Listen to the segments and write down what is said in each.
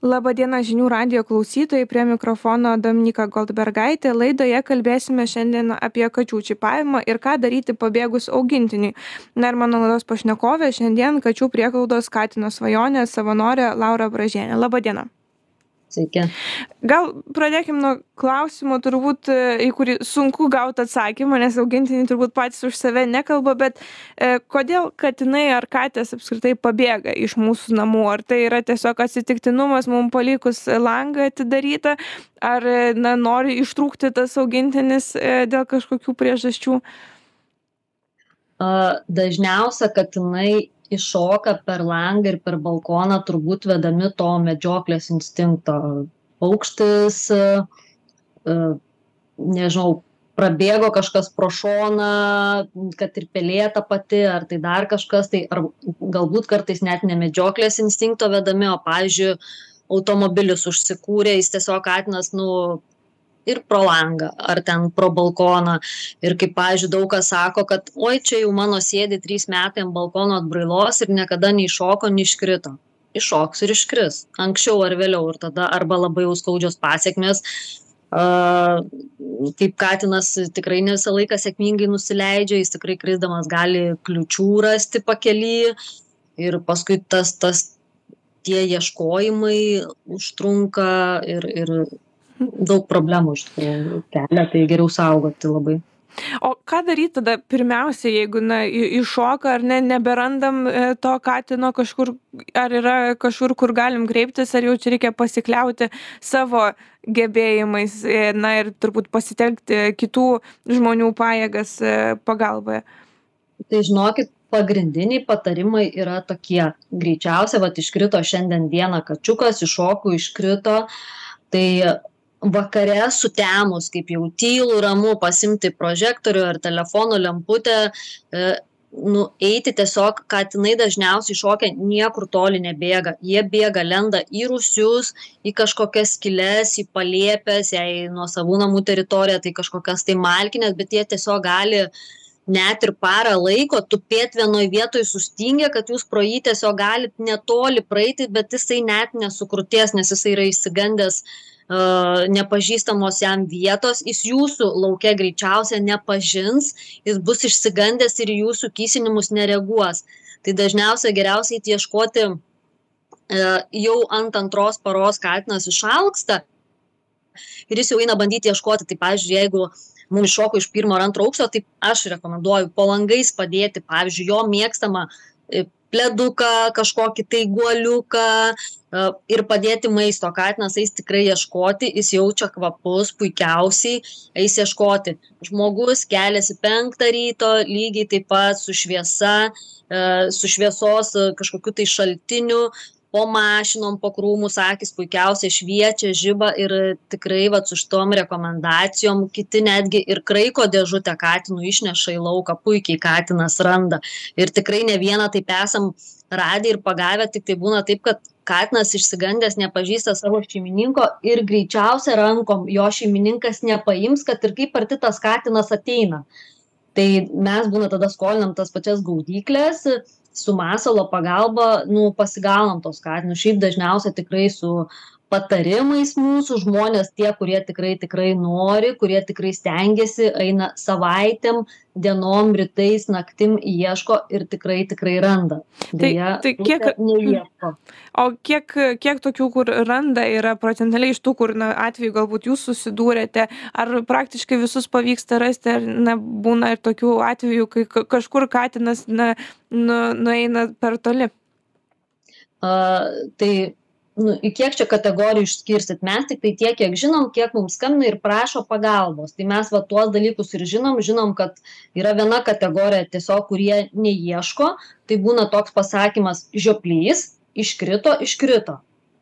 Labadiena žinių radio klausytojai, prie mikrofono Dominika Goldbergaitė. Laidoje kalbėsime šiandien apie kačių čipavimą ir ką daryti pabėgus augintiniui. Na ir mano laidos pašnekovė šiandien kačių prieglaudos Katino svajonė savanorė Laura Bražienė. Labadiena. Sveiki. Gal pradėkim nuo klausimo, turbūt, e, į kurį sunku gauti atsakymą, nes augintiniai turbūt patys už save nekalba, bet e, kodėl katinai ar katės apskritai pabėga iš mūsų namų? Ar tai yra tiesiog atsitiktinumas mums palikus langą atidarytą, ar e, na, nori ištrūkti tas augintinis e, dėl kažkokių priežasčių? Dažniausia katinai iššoka per langą ir per balkoną turbūt vedami to medžioklės instinkto. Paukštis, e, e, nežinau, prabėgo kažkas pro šoną, kad ir pelėta pati, ar tai dar kažkas, tai ar galbūt kartais net ne medžioklės instinkto vedami, o, pavyzdžiui, automobilis užsikūrė, jis tiesiog katinas, nu, ir pro langą ar ten pro balkoną. Ir kaip pavyzdžiui daug kas sako kad oi čia jau mano sėdi trys metai ant balkono atbrailos ir niekada neiššoko neiškrito. Iššoks ir iškris. Anksčiau ar vėliau ir tada arba labai jau skaudžios pasekmės a, kaip katinas tikrai ne visą laiką sėkmingai nusileidžia, jis tikrai krisdamas gali kliučių rasti pakely ir paskui tas, tas tie ieškojimai užtrunka ir, ir daug problemų iš tikrųjų kelia, tai geriau saugoti labai. O ką daryti tada pirmiausia, jeigu na, iššoka ar ne, neberandam e, to katino kažkur, ar yra kažkur, kur galim kreiptis, ar jau čia reikia pasikliauti savo gebėjimais, e, na ir turbūt pasitelkti kitų žmonių pajėgas e, pagalboje. Tai žinokit, pagrindiniai patarimai yra tokie. Greičiausia, va, iškrito šiandien dieną kačiukas, iššokų, iškrito. Tai vakare sutemus kaip jau tylu ramu pasiimti prožektorių ar telefono lemputę e, nu eiti tiesiog katinai dažniausiai šokę niekur toli nebėga. Jie bėga lenda į rūsius į kažkokias skyles į palėpes jei nuosavų namų teritorija tai kažkokias tai malkines bet jie tiesiog gali net ir parą laiko tupėt vienoj vietoj sustingę kad jūs pro jį tiesiog galit netoli praeiti bet jisai net nesukrutės nes jisai yra išsigandęs nepažįstamos jam vietos, jis jūsų laukia greičiausia nepažins, jis bus išsigandęs ir jūsų kysinimus nereaguos. Tai dažniausiai geriausiai ieškoti jau ant antros paros katinas išalksta ir jis jau eina bandyti ieškoti. Tai, pavyzdžiui, jeigu mums šoko iš pirmo ar antro aukšto, tai aš rekomenduoju po langais padėti, pavyzdžiui, jo mėgstamą e, pleduką, kažkokį tai guoliuką, ir padėti maisto. Katinas eis tikrai ieškoti, jis jaučia kvapus puikiausiai, eis ieškoti. Žmogus keliasi penktą ryto, lygiai taip pat su šviesa, su šviesos kažkokiu tai šaltiniu, po mašinom, po krūmus akis puikiausiai šviečia, žiba ir tikrai vat, su šitom rekomendacijom kiti netgi ir kraiko dėžutę katinų išneša į lauką, puikiai katinas randa. Ir tikrai ne vieną taip esam radę ir pagavę, tik tai būna taip, kad katinas išsigandęs nepažįsta savo šeimininko ir greičiausia rankom jo šeimininkas nepaims, kad ir kaip arti tas katinas ateina. Tai mes būna tada skolinam tas pačias gaudyklės, su masalo pagalba, nu, pasigaunam tos katinus. Šiaip dažniausiai tikrai su patarimais mūsų žmonės, tie, kurie tikrai tikrai nori, kurie tikrai stengiasi, eina savaitėm, dienom, rytais, naktim ieško ir tikrai tikrai randa. Tai Deja, tai, tai kiek, neieško. O kiek, kiek tokių, kur randa, yra procentaliai iš tų, kur na, atveju galbūt jūs susidūrėte, ar praktiškai visus pavyksta rasti, ar na, būna ir tokių atvejų, kai kažkur katinas na, nu, nueina per toli? Uh, tai nu į kiek čia kategorijų išskirstyt mes tiktai tiek kiek žinom kiek mums skambina ir prašo pagalbos. Tai mes va tuos dalykus ir žinom. Žinom kad yra viena kategorija tiesiog kurie neieško. Tai būna toks pasakymas žioplys iškrito iškrito.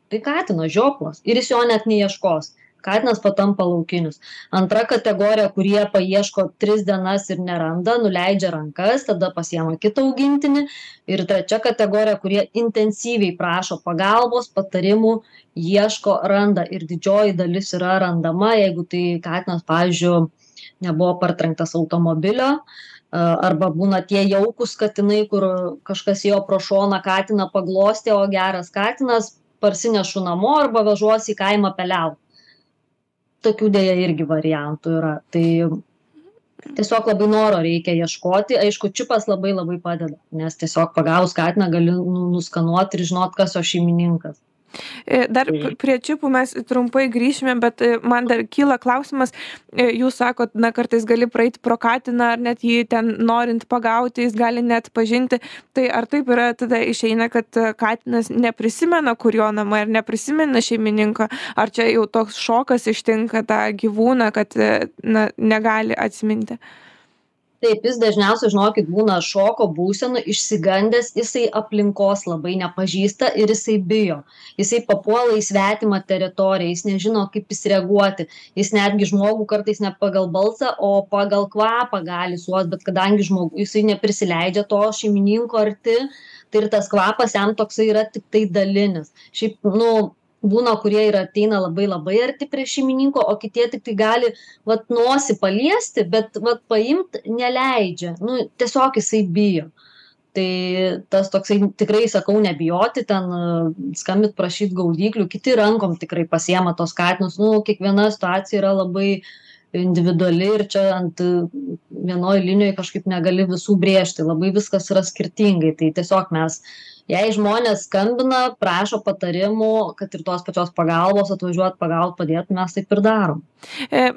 Tai katino žioplas ir jis jo net neieškos katinas patampa laukinis antra kategorija kurie paieško tris dienas ir neranda nuleidžia rankas tada pasiema kitą augintinį. Ir trečia kategorija kurie intensyviai prašo pagalbos patarimų ieško randa. Ir didžioji dalis yra randama jeigu tai katinas pavyzdžiui nebuvo partrenktas automobilio arba būna tie jaukūs katinai kur kažkas ėjo pro šoną katiną paglostė o geras katinas parsinešu namo arba vežuosi į kaimą peliaut. Tokių dėja irgi variantų yra. Tai tiesiog labai noro reikia ieškoti. Aišku, čipas labai labai padeda, nes tiesiog pagavus katiną gali nu, nuskanuoti ir žinot, kas jo šeimininkas. E, dar prie čipų mes trumpai grįšime, bet e, man dar kyla klausimas, e, jūs sakot, na kartais gali praeiti pro katiną ar net jį ten norint pagauti, jis gali net pažinti. Tai ar taip yra, tada išeina, kad katinas neprisimena, kur jo namai, ar neprisimena šeimininko, ar čia jau toks šokas ištinka tą gyvūną, kad na, negali atsiminti taip jis dažniausiai žinokit būna šoko būsenoj išsigandęs jisai aplinkos labai nepažįsta ir jisai bijo. Jisai papuola į svetimą teritoriją jis nežino kaip jis reaguoti. Jis netgi žmogų kartais ne pagal balsą o pagal kvapą gali suost bet kadangi žmogu jisai neprisileidžia to šeimininko arti tai ir tas kvapas jam toksai yra tiktai dalinis. Šiaip nu būna kurie ir ateina labai labai arti prie šeimininko o kiti tiktai gali vat nosį paliesti bet vat paimt neleidžia. Nu tiesiog jisai bijo. Tai tas toksai tikrai sakau nebijoti ten skambint prašyt gaudyklių kiti rankom tikrai pasiema tuos katinus nu kiekviena situacija yra labai individuali ir čia ant vienoj linijoj kažkaip negali visų brėžti. Labai viskas yra skirtingai. Tai tiesiog mes jei žmonės skambina prašo patarimų kad ir tos pačios pagalbos atvažiuot pagaut padėt mes taip ir darom. E,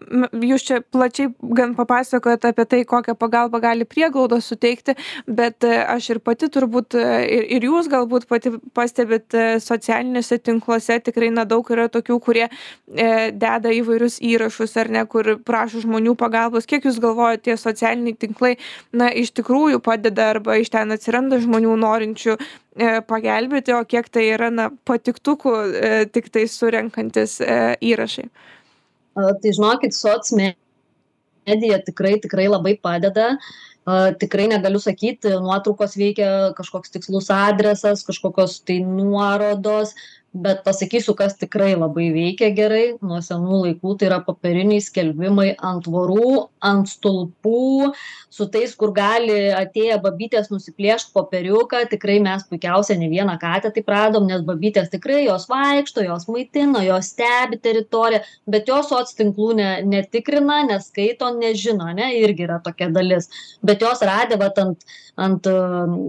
jūs čia plačiai gan papasakojot apie tai kokią pagalbą gali prieglaudos suteikti bet e, aš ir pati turbūt e, ir, ir jūs galbūt pati pastebit socialiniuose tinkluose tikrai na daug yra tokių kurie deda įvairius įrašus ar ne kur prašo žmonių pagalbos. Kiek jūs galvojat tie socialiniai tinklai na iš tikrųjų padeda arba iš ten atsiranda žmonių norinčių pagelbėti, o kiek tai yra na, patiktukų e, tik tai surenkantis e, įrašai? Tai žinokit, soc medija tikrai, tikrai labai padeda. Tikrai negaliu sakyti, nuotraukos veikia kažkoks tikslus adresas, kažkokios tai nuorodos, bet pasakysiu kas tikrai labai veikia gerai nuo senų laikų tai yra popieriniai skelbimai ant tvorų ant stulpų su tais kur gali atėję babytės nusiplėšt popieriuką. Tikrai mes puikiausia ne vieną katę taip radom nes babytės tikrai jos vaikšto jos maitina jos stebi teritoriją bet jos soc tinklų ne netikrina neskaito nežino ane irgi yra tokia dalis. Bet jos radę vat ant ant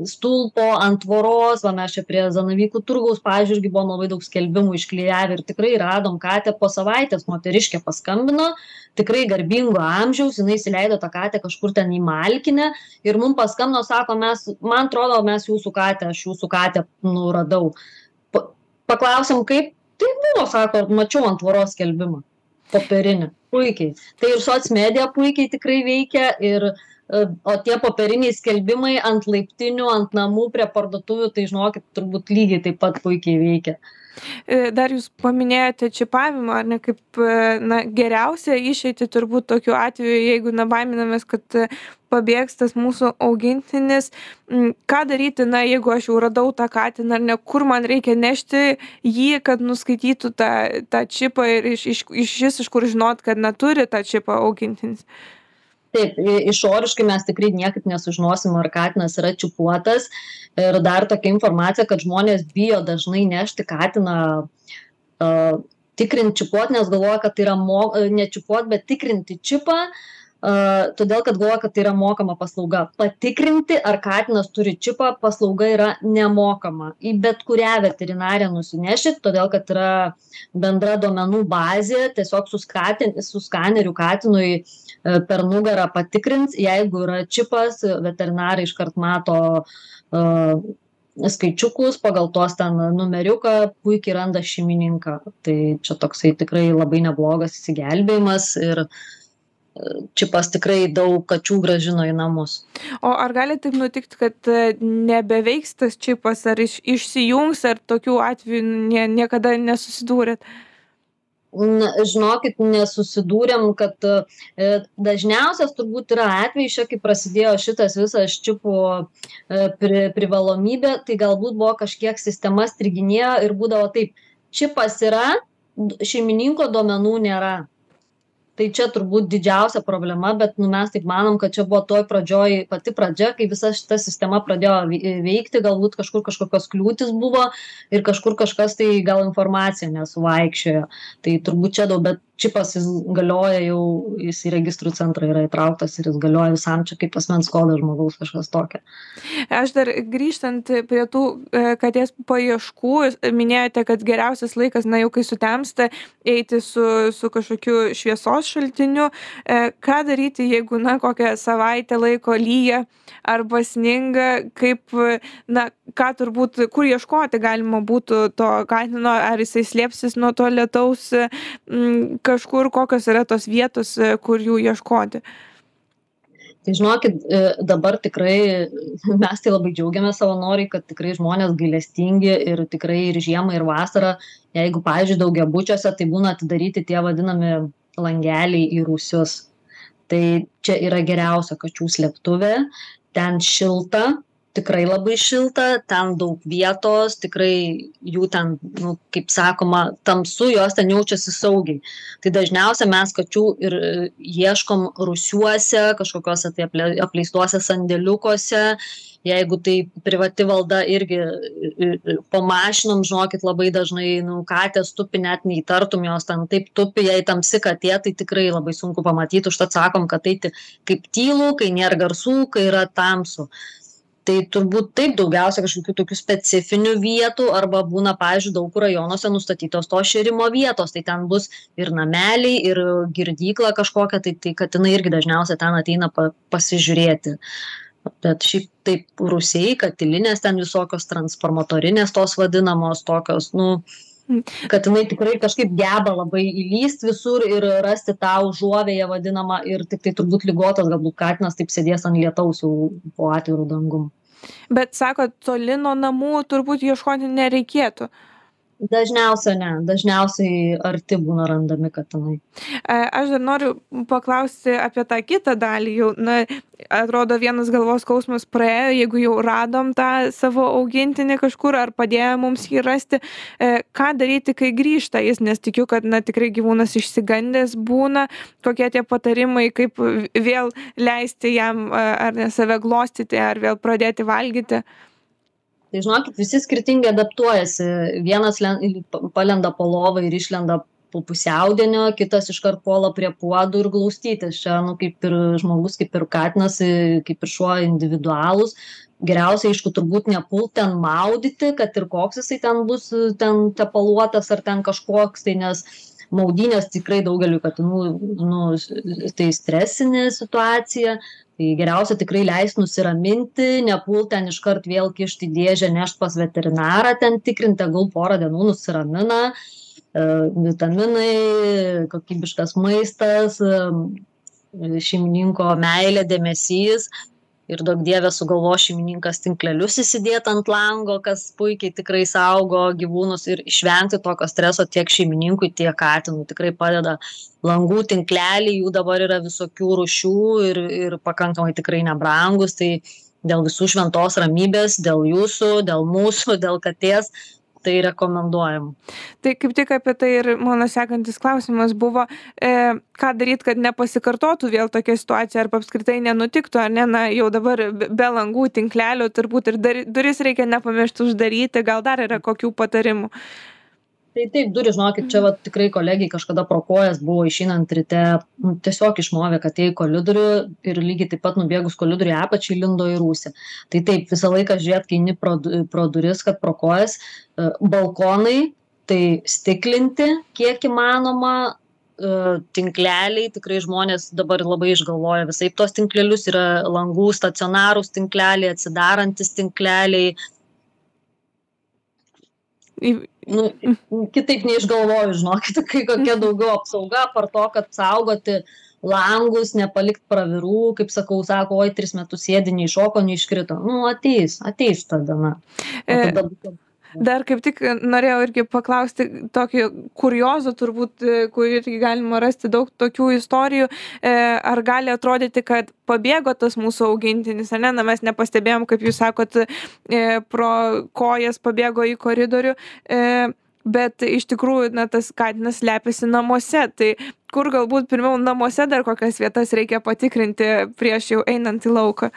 stulpo ant tvoros va mes čia prie zanavykų turgaus pavyzdžiui irgi buvom labai daug skelbimų išklijavę ir tikrai radom katę po savaitės. Moteriškė paskambino tikrai garbingo amžiaus jinai įsileido tą katę kažkur ten į malkinę ir mum paskambino sako mes man atrodo mes jūsų katę aš jūsų katę nu radau. Pa paklausėm kaip tai buvo sako mačiau ant tvoros skelbimą popierinį. Puikiai. Tai ir soc medija puikiai tikrai veikia ir e, o tie popieriniai skelbimai ant laiptinių ant namų prie parduotuvių tai žinokit turbūt lygiai taip pat puikiai veikia dar jūs paminėjote čipavimą, ar ne kaip e, na, geriausia išeiti turbūt tokiu atveju, jeigu na, baiminamės, kad e, pabėgs tas mūsų augintinis. Ką daryti, na, jeigu aš jau radau tą katiną, ar ne, kur man reikia nešti jį, kad nuskaitytų tą, tą čipą ir iš, iš, iš iš kur žinot, kad neturi tą čipą augintinis taip išoriškai mes tikrai niekaip nesužinosim ar katinas yra čipuotas ir dar tokia informacija kad žmonės bijo dažnai nešti katiną tikrint čipuot nes galvoja kad tai yra mo ne čipuot bet tikrinti čipą todėl kad galvoja kad tai yra mokama paslauga. Patikrinti ar katinas turi čipą paslauga yra nemokama. Į bet kurią veterinariją nusinešit todėl kad yra bendra duomenų bazė tiesiog su skatin su skaneriu katinui e, per nugarą patikrins jeigu yra čipas veterinarai iškart mato skaičiukus pagal tuos ten numeriuką puikiai randa šeimininką. Tai čia toksai tikrai labai neblogas išsigelbėjimas ir čipas tikrai daug kačių grąžino į namus. O ar gali taip nutikti, kad e, nebeveiks tas čipas, ar iš, išsijungs, ar tokių atvejų nie, niekada nesusidūrėt? Na, žinokit, nesusidūrėm, kad e, dažniausias turbūt yra atvejai, čia kai prasidėjo šitas visas čipų e, pri, privalomybė, tai galbūt buvo kažkiek sistema striginėjo ir būdavo taip, čipas yra, šeimininko duomenų nėra tai čia turbūt didžiausia problema bet nu mes taip manom kad čia buvo toj pradžioj pati pradžia kai visa šita sistema pradėjo veikti galbūt kažkur kažkokios kliūtys buvo ir kažkur kažkas tai gal informacija nesuvaikščiojo. Tai turbūt čia daug bet čipas jis galioja jau jis į registrų centrą yra įtrauktas ir jis galioja visam čia kaip asmens kodas žmogaus kažkas tokio. Aš dar grįžtant prie tų e, katės paieškų, minėjote, kad geriausias laikas, na jau kai sutemsta, eiti su, su kažkokiu šviesos šaltiniu. E, ką daryti, jeigu, na, kokią savaitę laiko lyja arba sninga, kaip, na, ką turbūt, kur ieškoti galima būtų to katino, ar jisai slėpsis nuo to lietaus. M, kažkur kokios yra tos vietos, e, kur jų ieškoti? Tai žinokit, e, dabar tikrai mes tai labai džiaugiamės savanoriai, kad tikrai žmonės gailestingi ir tikrai ir žiemą, ir vasarą, jeigu, pavyzdžiui, daugia bučiuose, tai būna atidaryti tie vadinami langeliai į rūsius. Tai čia yra geriausia kačių slėptuvė, ten šilta, tikrai labai šilta ten daug vietos tikrai jų ten nu kaip sakoma tamsu jos ten jaučiasi saugiai. Tai dažniausia mes kačių ir ieškom rūsiuose kažkokiuose tai aple apleistuose sandėliukuose. Jeigu tai privati valda irgi po mašinom žinokit labai dažnai nu katės tupi net neįtartum jos ten taip tupi jei tamsi katė tai tikrai labai sunku pamatyt. Užtat sakom kad eiti kaip tylu kai nėr garsų kai yra tamsu tai turbūt taip daugiausia kažkokių tokių specifinių vietų arba būna pavyzdžiui daug kur rajonuose nustatytos tos šėrimo vietos. Tai ten bus ir nameliai ir girdykla kažkokia tai tai katinai irgi dažniausiai ten ateina pa pasižiūrėti. Bet šiaip taip rūsiai katilinės ten visokios transformatorinės tos vadinamos tokios nu katinai tikrai kažkaip geba labai įlįst visur ir rasti tą užuovėją vadinamą ir tiktai turbūt ligotas galbūt katinas taip sėdės ant lietaus jau po atviru dangum. Bet sakot, toli nuo namų turbūt ieškoti nereikėtų dažniausia ne dažniausiai arti būna randami katinai. Aš dar noriu paklausti apie tą kitą dalį jau. Na atrodo vienas galvos skausmas praėjo jeigu jau radom tą savo augintinį kažkur ar padėjo mums jį rasti. E, ką daryti kai grįžta jis? Nes tikiu kad na tikrai gyvūnas išsigandęs būna. Kokie tie patarimai kaip vėl leisti jam ar save glostyti ar vėl pradėti valgyti tai žinokit visi skirtingai adaptuojasi. Vienas len palenda po lova ir išlenda po pusiaudienio kitas iškart puola prie puodų ir glaustytis. Čia nu kaip ir žmogus kaip ir katinas kaip ir šuo individualūs. Geriausia aišku turbūt nepult ten maudyti kad ir koks jisai ten bus ten tepaluotas ar ten kažkoks tai nes maudynės tikrai daugeliui katinų nu tai stresinė situacija tai geriausia tikrai leist nusiraminti nepult ten iškart vėl kišt į dėžę nešt pas veterinarą ten tikrint tegul porą dienų nusiramina e, vitaminai kokybiškas maistas e, šeimininko meilė dėmesys ir duok dieve sugalvos šeimininkas tinklelius įsidėt ant lango kas puikiai tikrai saugo gyvūnus ir išvengti tokio streso tiek šeimininkui tiek katinui. Tikrai padeda langų tinkleliai jų dabar yra visokių rūšių ir ir pakankamai tikrai nebrangūs tai dėl visų šventos ramybės dėl jūsų dėl mūsų dėl katės tai rekomenduojam. Tai kaip tik apie tai ir mano sekantis klausimas buvo, e, ką daryti, kad nepasikartotų vėl tokia situacija, arba apskritai nenutiktų, ar ne, na, jau dabar be langų tinklelio turbūt ir dar, duris reikia nepamiršti uždaryti, gal dar yra kokių patarimų tai taip durys žinokit čia vat tikrai kolegei kažkada pro kojas buvo išeinant ryte nu tiesiog išmovė katė į koridorių ir lygiai taip pat nubėgus koridoriui į apačią įlindo į rūsį. Tai taip visą laiką žiūrėt kai eini pro pro duris kad pro kojas e, balkonai tai stiklinti kiek įmanoma e, tinkleliai tikrai žmonės dabar labai išgalvoja visaip tuos tinklelius yra langų stacionarūs tinkleliai atsidarantys tinkleliai nu kitaip neišgalvoju žinokit kai kokia daugiau apsauga apart to kad saugoti langus nepalikt pravirų kaip sakau sako oi tris metus sėdi neiššoko neiškrito. Nu ateis ateis ta diena. E, tada dar kaip tik norėjau irgi paklausti tokį kuriozą turbūt kur irgi galima rasti daug tokių istorijų. E, ar gali atrodyti kad pabėgo tas mūsų augintinis ar ne? Na mes nepastebėjom kaip jūs sakot e, pro kojas pabėgo į koridorių. E, bet iš tikrųjų na tas katinas slepiasi namuose. Tai kur galbūt pirmiau namuose dar kokias vietas reikia patikrinti prieš jau einant į lauką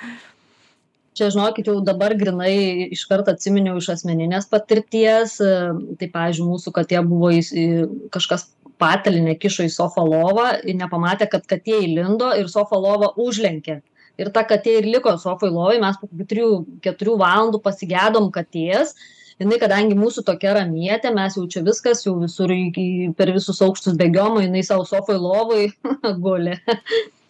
čia žinokit jau dabar grynai iškart atsiminiau iš asmeninės patirties tai pavyzdžiui mūsų katė buvo įs į kažkas patalynę kišo į sofą lovą ir nepamatė kad katė įlindo ir sofa lovą užlenkė. Ir ta katė ir liko sofoj lovoj mes po kokių trijų keturių valandų pasigedom katės. Jinai kadangi mūsų tokia ramietė mes jau čia viskas jau visur į per visus aukštus bėgiojom o jinai sau sofoj lovoj guli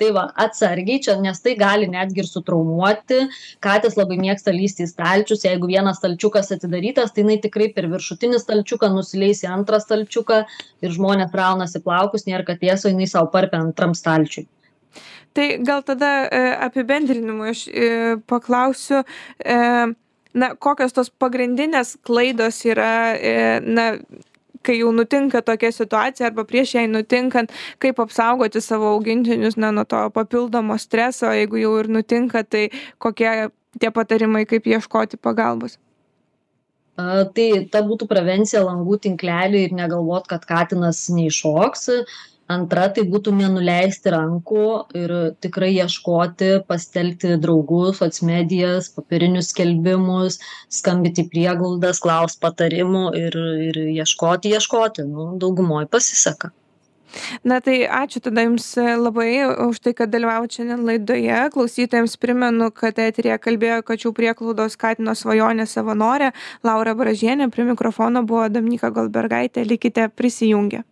tai va atsargiai čia nes tai gali netgi ir sutraumuoti. Katės labai mėgsta lįsti į stalčius. Jeigu vienas stalčiukas atidarytas tai jinai tikrai per viršutinį stalčiuką nusileis į antrą stalčiuką ir žmonės braunasi plaukus nėr katės o jinai sau parpia antram stalčiuj tai gal tada e, apibendrinimui aš e, paklausiu e, na kokios tos pagrindinės klaidos yra e, na kai jau nutinka tokia situacija arba prieš jai nutinkant kaip apsaugoti savo augintinius na nuo to papildomo streso jeigu jau ir nutinka tai kokie tie patarimai kaip ieškoti pagalbos? Tai ta būtų prevencija langų tinklelį ir negalvot kad katinas neiššoks antra tai būtų nenuleisti rankų ir tikrai ieškoti pasitelkti draugus soc medijas popierinius skelbimus skambint į prieglaudas klaust patarimų ir ir ieškoti ieškoti nu daugumoj pasiseka Na tai ačiū tada Jums labai už tai, kad dalyvavote šiandien laidoje. Klausytojams primenu, kad eterija kalbėjo kačių prieklaudos Katino svajonė savanorė Laura Bražienė, prie mikrofono buvo Dominika Golbergaitė, likite prisijungę.